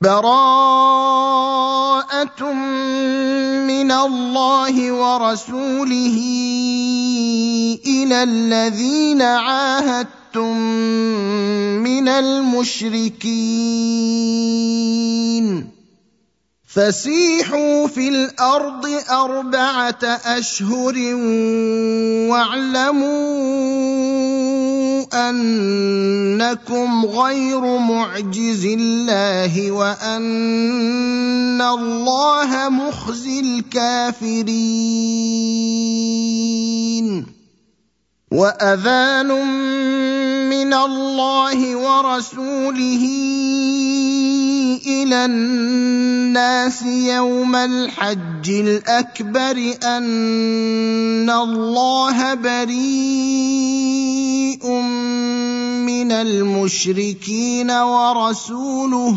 براءة من الله ورسوله إلى الذين عاهدتم من المشركين. فسيحوا في الأرض أربعة أشهر واعلموا أنكم غير معجز الله وأن الله مخزي الكافرين. واذان من الله ورسوله إلى الناس يوم الحج الاكبر ان الله بريء من المشركين ورسوله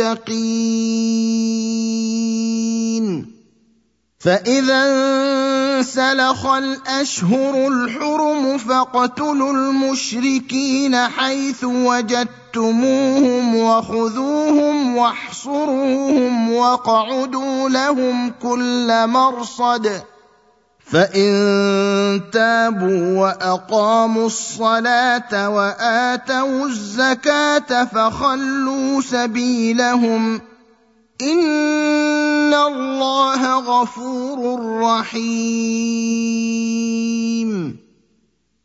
المتقين فإذا انسلخ الأشهر الحرم فاقتلوا المشركين حيث وجدتموهم وخذوهم واحصروهم واقعدوا لهم كل مرصد. فان تابوا واقاموا الصلاه واتوا الزكاه فخلوا سبيلهم ان الله غفور رحيم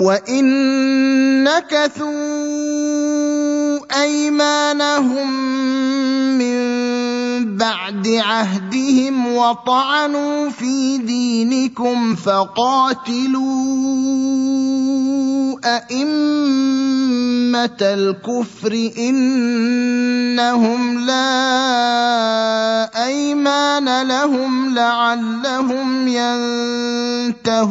وان نكثوا ايمانهم من بعد عهدهم وطعنوا في دينكم فقاتلوا أئمة الكفر إنهم لا أيمان لهم لعلهم ينتهون.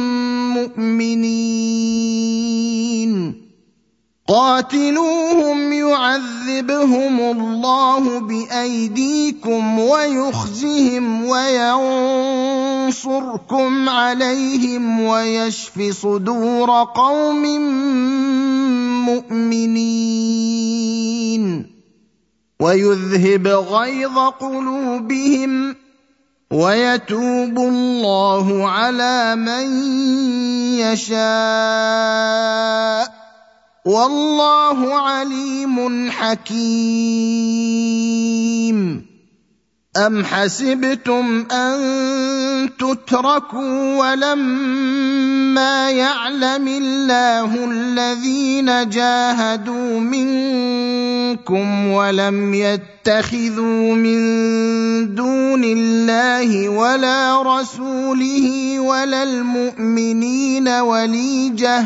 مؤمنين قاتلوهم يعذبهم الله بأيديكم ويخزهم وينصركم عليهم ويشف صدور قوم مؤمنين. ويذهب غيظ قلوبهم ويتوب الله على من يشاء والله عليم حكيم ام حسبتم ان تتركوا ولما يعلم الله الذين جاهدوا منكم ولم يتخذوا من دون الله ولا رسوله ولا المؤمنين وليجه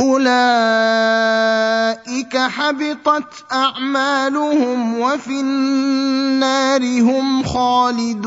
أولئك حبطت أعمالهم وفي النار هم خالدون.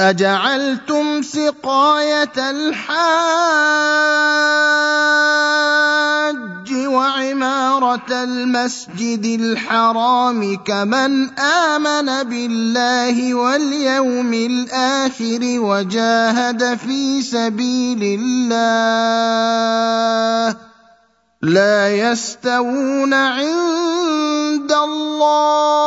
أجعلتم سقاية الحاج وعمارة المسجد الحرام كمن آمن بالله واليوم الآخر وجاهد في سبيل الله لا يستوون عند الله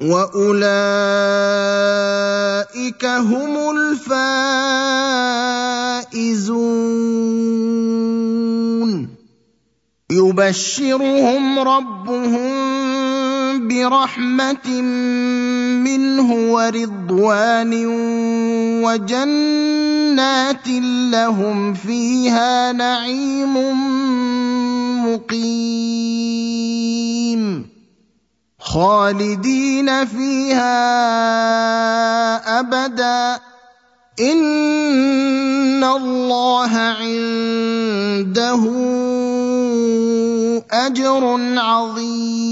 واولئك هم الفائزون يبشرهم ربهم برحمه منه ورضوان وجنات لهم فيها نعيم مقيم خالدين فيها أبدا. إن الله عنده أجر عظيم.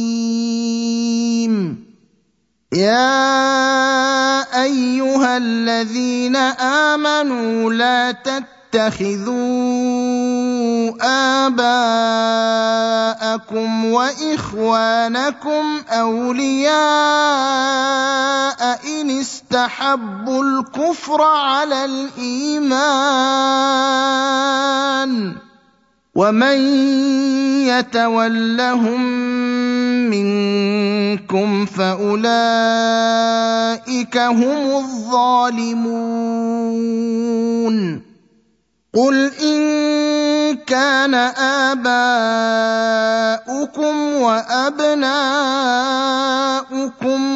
يا أيها الذين آمنوا لا تتبعوا تتخذوا آباءكم وإخوانكم أولياء إن استحبوا الكفر على الإيمان ومن يتولهم منكم فأولئك هم الظالمون قل ان كان اباؤكم وابناؤكم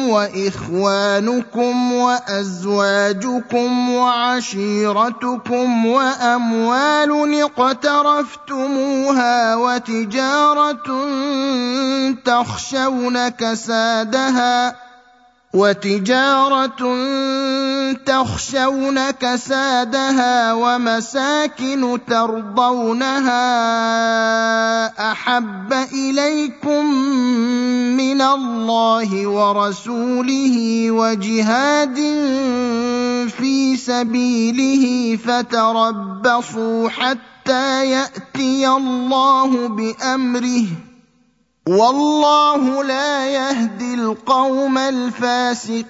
واخوانكم وازواجكم وعشيرتكم واموال اقترفتموها وتجاره تخشون كسادها وتجارة تخشون كسادها ومساكن ترضونها أحب إليكم من الله ورسوله وجهاد في سبيله فتربصوا حتى يأتي الله بأمره والله لا يهدي القوم الفاسقين.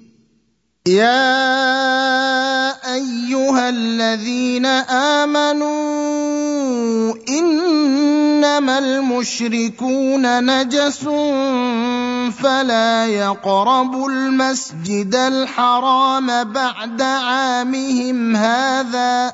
يا أيها الذين آمنوا إنما المشركون نجس فلا يقربوا المسجد الحرام بعد عامهم هذا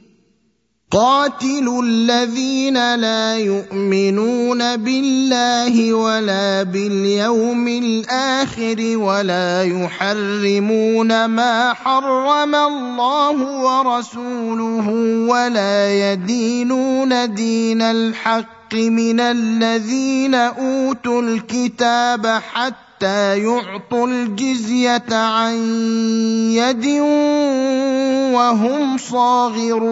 قاتلوا الذين لا يؤمنون بالله ولا باليوم الآخر ولا يحرمون ما حرم الله ورسوله ولا يدينون دين الحق من الذين أوتوا الكتاب حتى حتى يعطوا الجزية عن يد وهم صاغرون.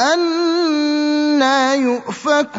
أَنَّىٰ يُؤْفَكُونَ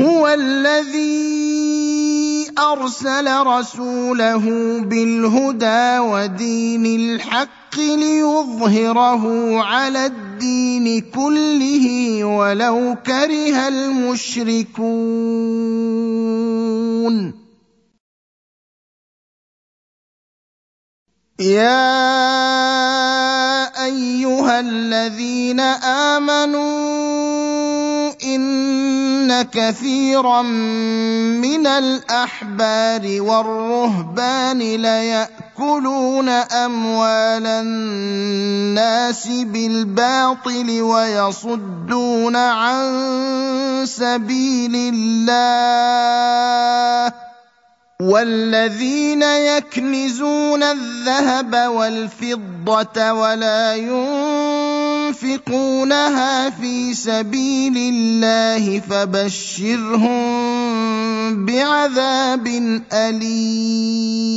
هو الذي أرسل رسوله بالهدى ودين الحق ليظهره على الدين كله ولو كره المشركون. يا أيها الذين آمنوا ان كثيرا من الاحبار والرهبان لياكلون اموال الناس بالباطل ويصدون عن سبيل الله والذين يكنزون الذهب والفضه ولا ينفقونها في سبيل الله فبشرهم بعذاب اليم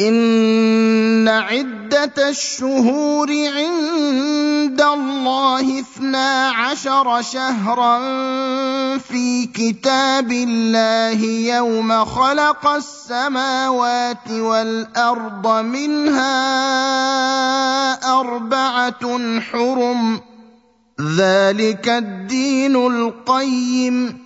إن عدة الشهور عند الله اثنا عشر شهرا في كتاب الله يوم خلق السماوات والأرض منها أربعة حرم. ذلك الدين القيم.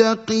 المتقين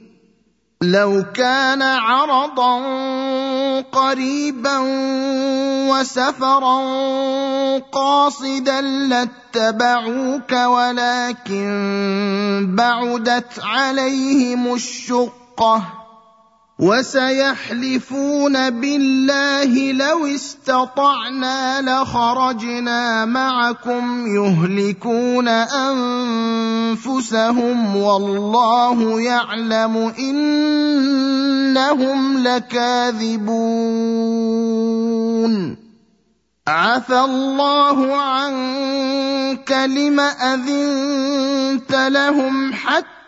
لو كان عرضا قريبا وسفرا قاصدا لاتبعوك ولكن بعدت عليهم الشقة. وسيحلفون بالله لو استطعنا لخرجنا معكم يهلكون أنفسهم والله يعلم إنهم لكاذبون. عفى الله عنك لم أذنت لهم حتى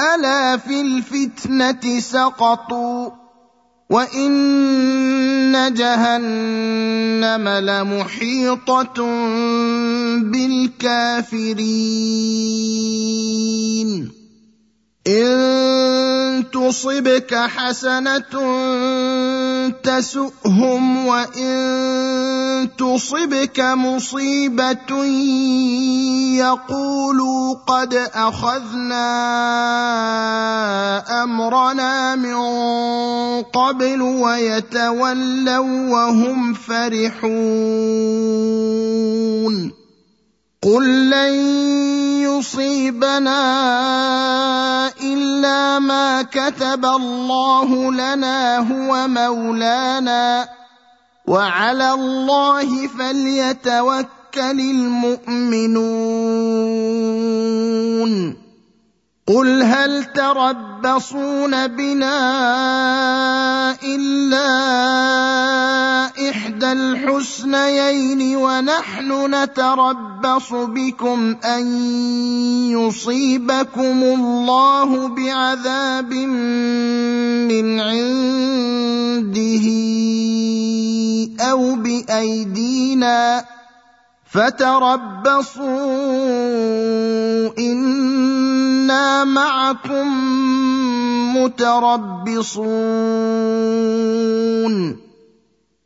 ألا في الفتنة سقطوا وإن جهنم لمحيطة بالكافرين. إن تصبك حسنة تسؤهم وإن تصبك مصيبة يقولوا قد أخذنا أمرنا من قبل ويتولوا وهم فرحون. قل لن يصيبنا الا ما كتب الله لنا هو مولانا وعلى الله فليتوكل المؤمنون قل هل تربصون بنا الا احدى الحسنيين ونحن نتربص بكم ان يصيبكم الله بعذاب من عنده أو بايدينا فتربصوا إنا معكم متربصون.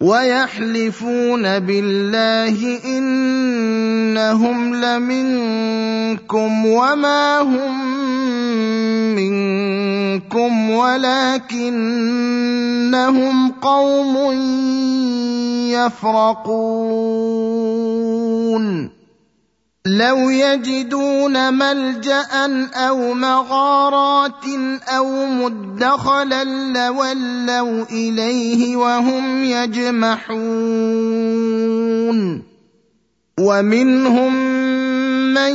ويحلفون بالله إنهم لمنكم وما هم منكم ولكنهم قوم يفرقون. لو يجدون ملجأ أو مغارات أو مدخلا لولوا إليه وهم يجمحون. ومنهم من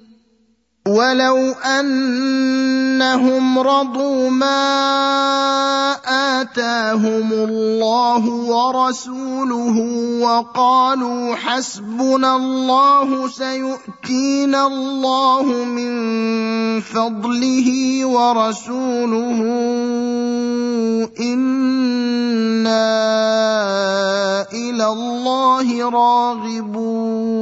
ولو انهم رضوا ما اتاهم الله ورسوله وقالوا حسبنا الله سيؤتينا الله من فضله ورسوله أنا إلى الله راغبون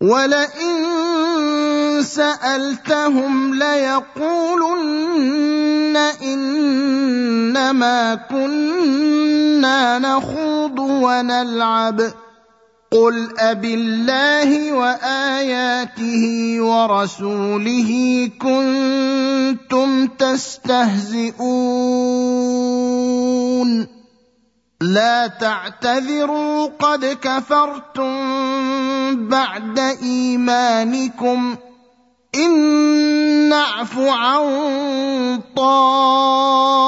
ولئن سألتهم ليقولن إنما كنا نخوض ونلعب. قل أبالله وآياته ورسوله كنتم تستهزئون. لا تعتذروا قد كفرتم بعد إيمانكم. إن نعف عن طائفة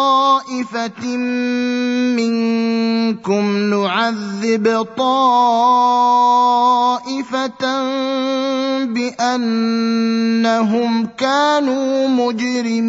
منكم نعذب طائفة بأنهم كانوا مجرمين.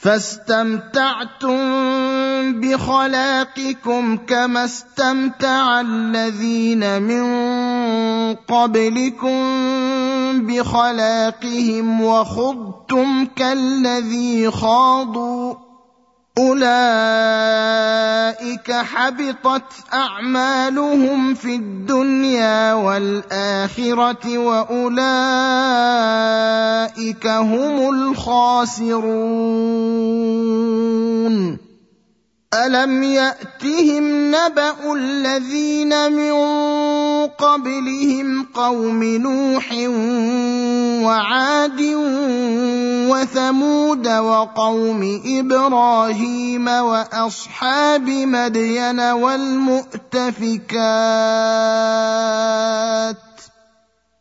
فاستمتعتم بخلاقكم كما استمتع الذين من قبلكم بخلاقهم وخضتم كالذي خاضوا. أولئك حبطت أعمالهم في الدنيا والآخرة وأولئك هم الخاسرون. الم ياتهم نبا الذين من قبلهم قوم نوح وعاد وثمود وقوم إبراهيم واصحاب مدين والمؤتفكات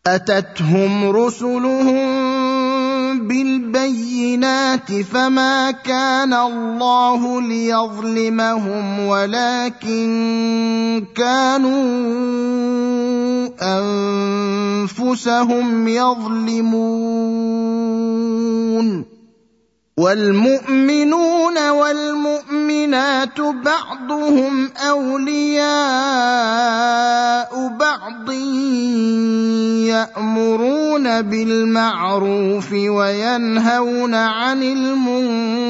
اتتهم رسلهم بالبينات فما كان الله ليظلمهم ولكن كانوا أنفسهم يظلمون. والمؤمنون والمؤمنات بعضهم أولياء بعض يأمرون بالمعروف وينهون عن المنكر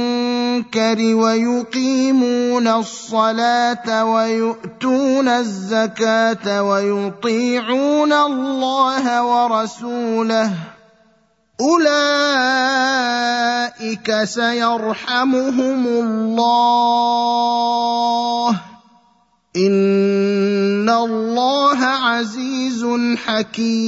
ويقيمون الصلاة ويؤتون الزكاة ويطيعون الله ورسوله أولئك سيرحمهم الله. إن الله عزيز حكيم.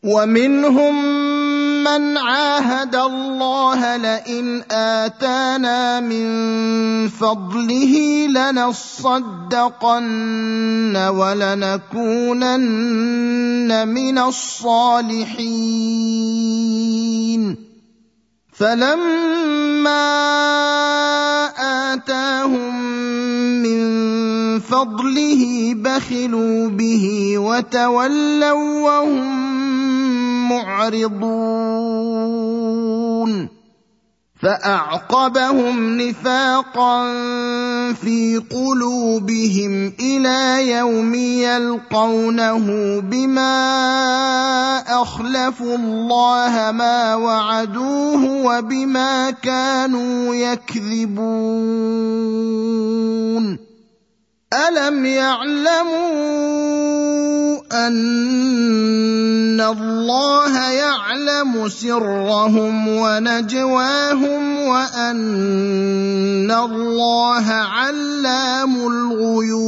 ومنهم من عاهد الله لئن آتانا من فضله لنصدقن ولنكونن من الصالحين. فلما آتاهم من فضله بخلوا به وتولوا وهم معرضون. فأعقبهم نفاقا في قلوبهم إلى يوم يلقونه بما أخلفوا الله ما وعدوه وبما كانوا يكذبون. الم يعلموا ان الله يعلم سرهم ونجواهم وان الله علام الغيوب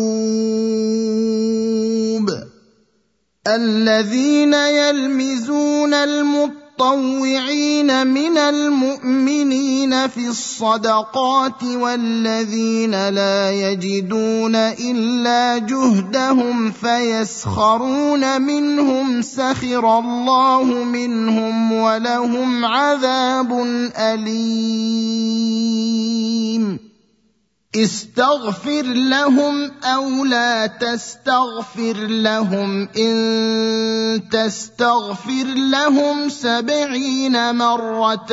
الذين يلمزون المطلوب المتطوعين من المؤمنين في الصدقات والذين لا يجدون إلا جهدهم فيسخرون منهم سخر الله منهم ولهم عذاب أليم. استغفر لهم أو لا تستغفر لهم. إن تستغفر لهم سبعين مرة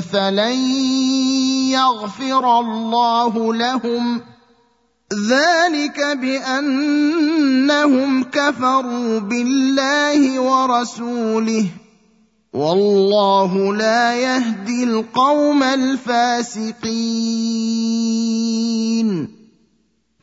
فلن يغفر الله لهم. ذلك بأنهم كفروا بالله ورسوله. والله لا يهدي القوم الفاسقين.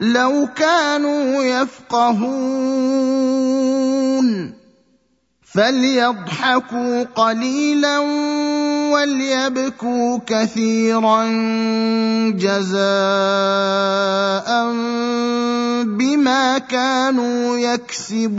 لو كانوا يفقهون فليضحكوا قليلا وليبكوا كثيرا جزاء بما كانوا يكسبون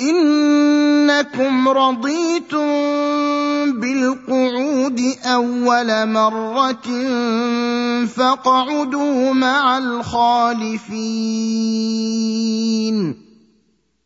إنكم رضيتم بالقعود أول مرة فاقعدوا مع الخالفين.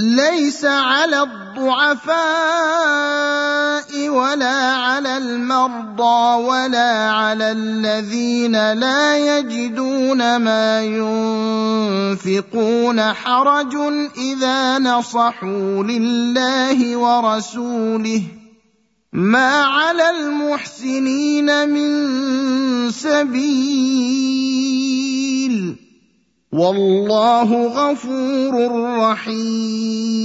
ليس على الضعفاء ولا على المرضى ولا على الذين لا يجدون ما ينفقون حرج إذا نصحوا لله ورسوله. ما على المحسنين من سبيل والله غفور رحيم.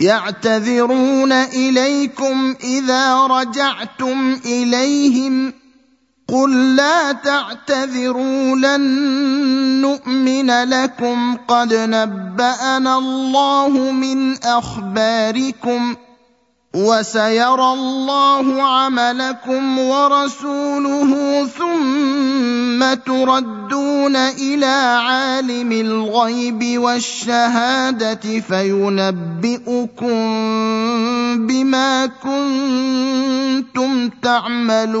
يعتذرون إليكم إذا رجعتم إليهم قل لا تعتذروا لن نؤمن لكم. قد نبأنا الله من أخباركم. وسيرى الله عملكم ورسوله ثم تردون إلى عالم الغيب والشهادة فينبئكم بما كنتم تعملون.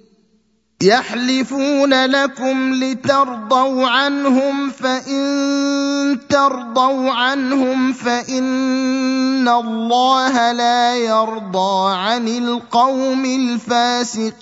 يحلفون لكم لترضوا عنهم فإن ترضوا عنهم فإن الله لا يرضى عن القوم الفاسقين.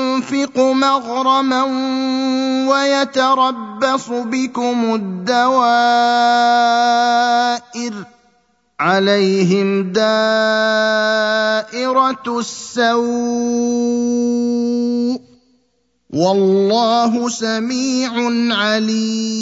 مغرما ويتربص بكم الدوائر عليهم دائرة السوء والله سميع عليم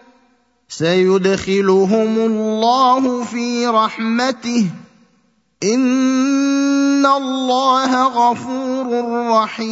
سيدخلهم الله في رحمته. إن الله غفور رحيم.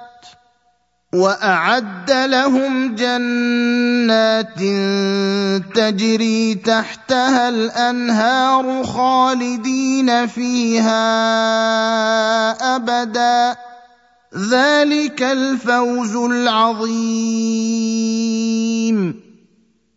وأعد لهم جنات تجري تحتها الأنهار خالدين فيها أبدا. ذلك الفوز العظيم.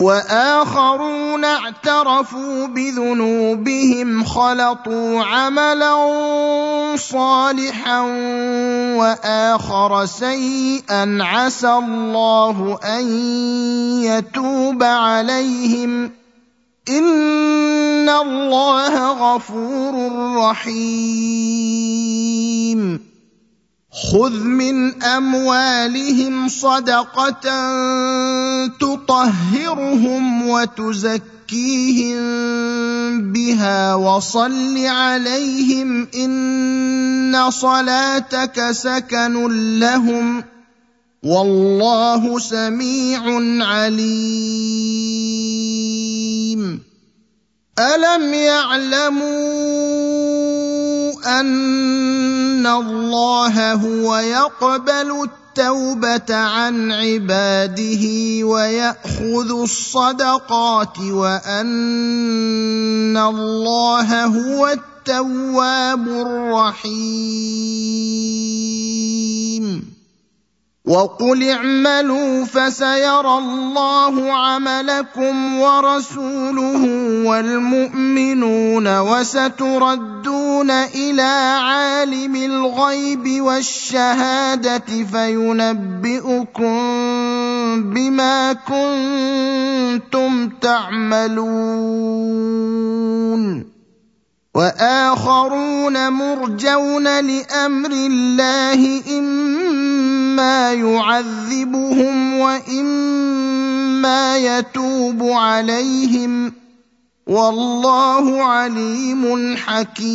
وآخرون اعترفوا بذنوبهم خلطوا عملا صالحا وآخر سيئا عسى الله أن يتوب عليهم. إن الله غفور رحيم. خذ من أموالهم صدقة تطهرهم وتزكيهم بها وصل عليهم إن صلاتك سكن لهم والله سميع عليم. ألم يعلموا أن الله هو يقبل التوبة عن عباده وياخذ الصدقات وان الله هو التواب الرحيم وقل اعملوا فسيرى الله عملكم ورسوله والمؤمنون وستردون إلى عالم الغيب والشهاده فينبئكم بما كنتم تعملون واخرون مرجون لامر الله اما يعذبهم واما يتوب عليهم والله عليم حكيم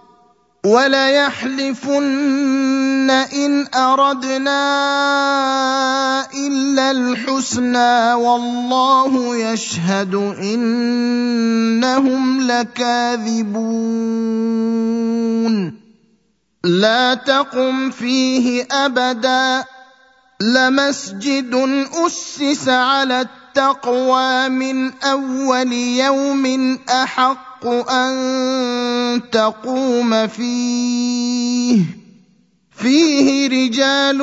وليحلفن إن أردنا إلا الحسنى والله يشهد إنهم لكاذبون. لا تقم فيه أبدا. لمسجد أسس على التقوى من أول يوم أحق. ان تقوم فيه فيه رجال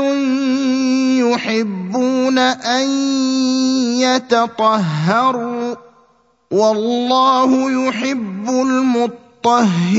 يحبون ان يتطهروا والله يحب المطهرين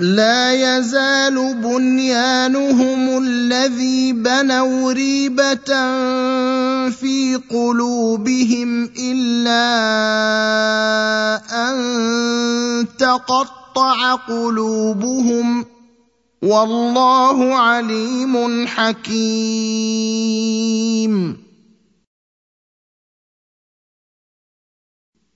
لا يزال بنيانهم الذي بنوا ريبة في قلوبهم إلا أن تقطع قلوبهم. والله عليم حكيم.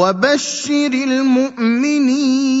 وبشر المؤمنين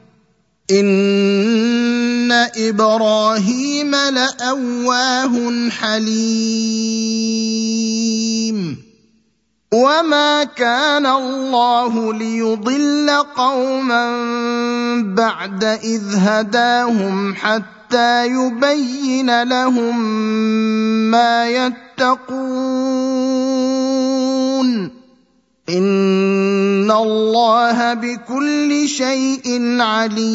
ان إبراهيم لاواه حليم وما كان الله ليضل قوما بعد اذ هداهم حتى يبين لهم ما يتقون ان الله بكل شيء عليم.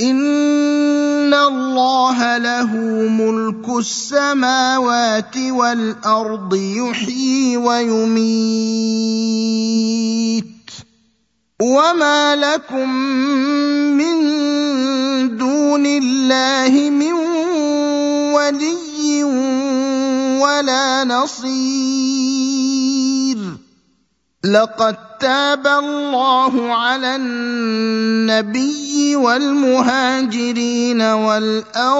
ان الله له ملك السماوات والارض يحيي ويميت. وما لكم من دون الله من ولي ولا نصير. لقد تاب الله على النبي والمهاجرين والأنصار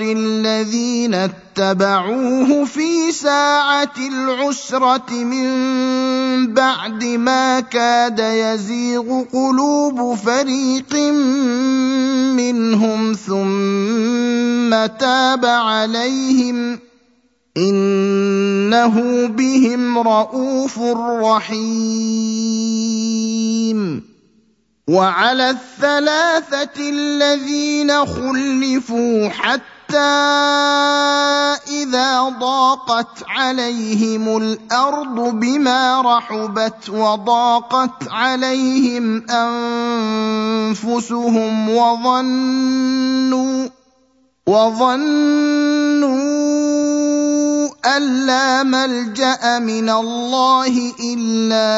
الذين اتبعوه في ساعة العسرة من بعد ما كاد يزيغ قلوب فريق منهم ثم تاب عليهم إنه بهم رءوف رحيم. وعلى الثلاثة الذين خلفوا حتى إذا ضاقت عليهم الأرض بما رحبت وضاقت عليهم أنفسهم وظنوا وظنوا أن لا ملجأ من الله إلا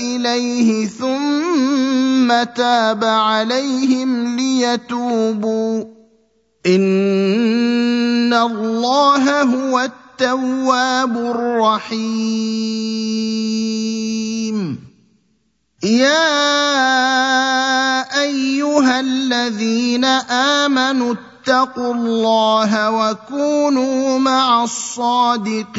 إليه ثم تاب عليهم ليتوبوا. إن الله هو التواب الرحيم. يا أيها الذين آمنوا اتقوا الله وكونوا مع الصادقين.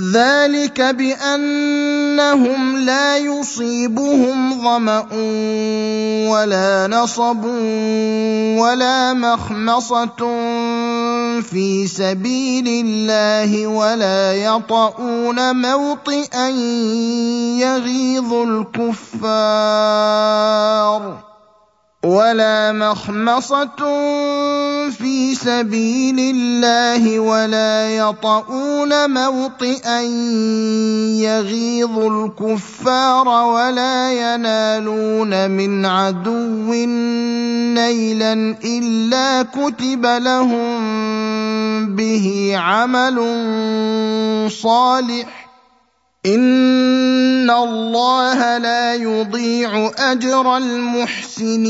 ذلك بأنهم لا يصيبهم ظمأ ولا نصب ولا مخمصة في سبيل الله ولا يطؤون موطئا يغيظ الكفار. ولا مخمصة في سبيل الله ولا يطؤون موطئا يغيظ الكفار ولا ينالون من عدو نيلا إلا كتب لهم به عمل صالح ان الله لا يضيع اجر المحسنين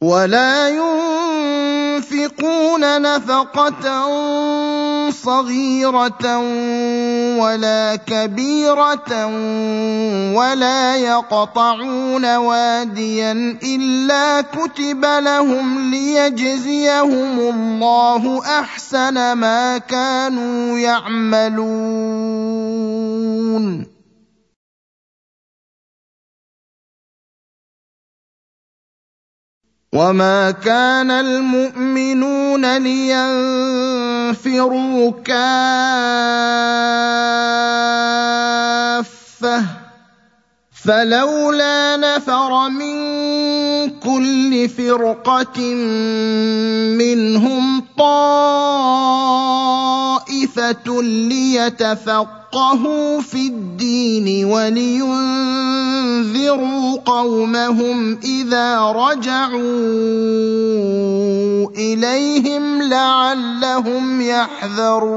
ولا ينفقون نفقه صغيره ولا كبيرة ولا يقطعون واديا إلا كتب لهم ليجزيهم الله أحسن ما كانوا يعملون. وما كان المؤمنون لينفروا كافه فلولا نفر من كل فرقة منهم طائفة ليتفقهوا في الدين ولينذروا قومهم إذا رجعوا إليهم لعلهم يحذرون.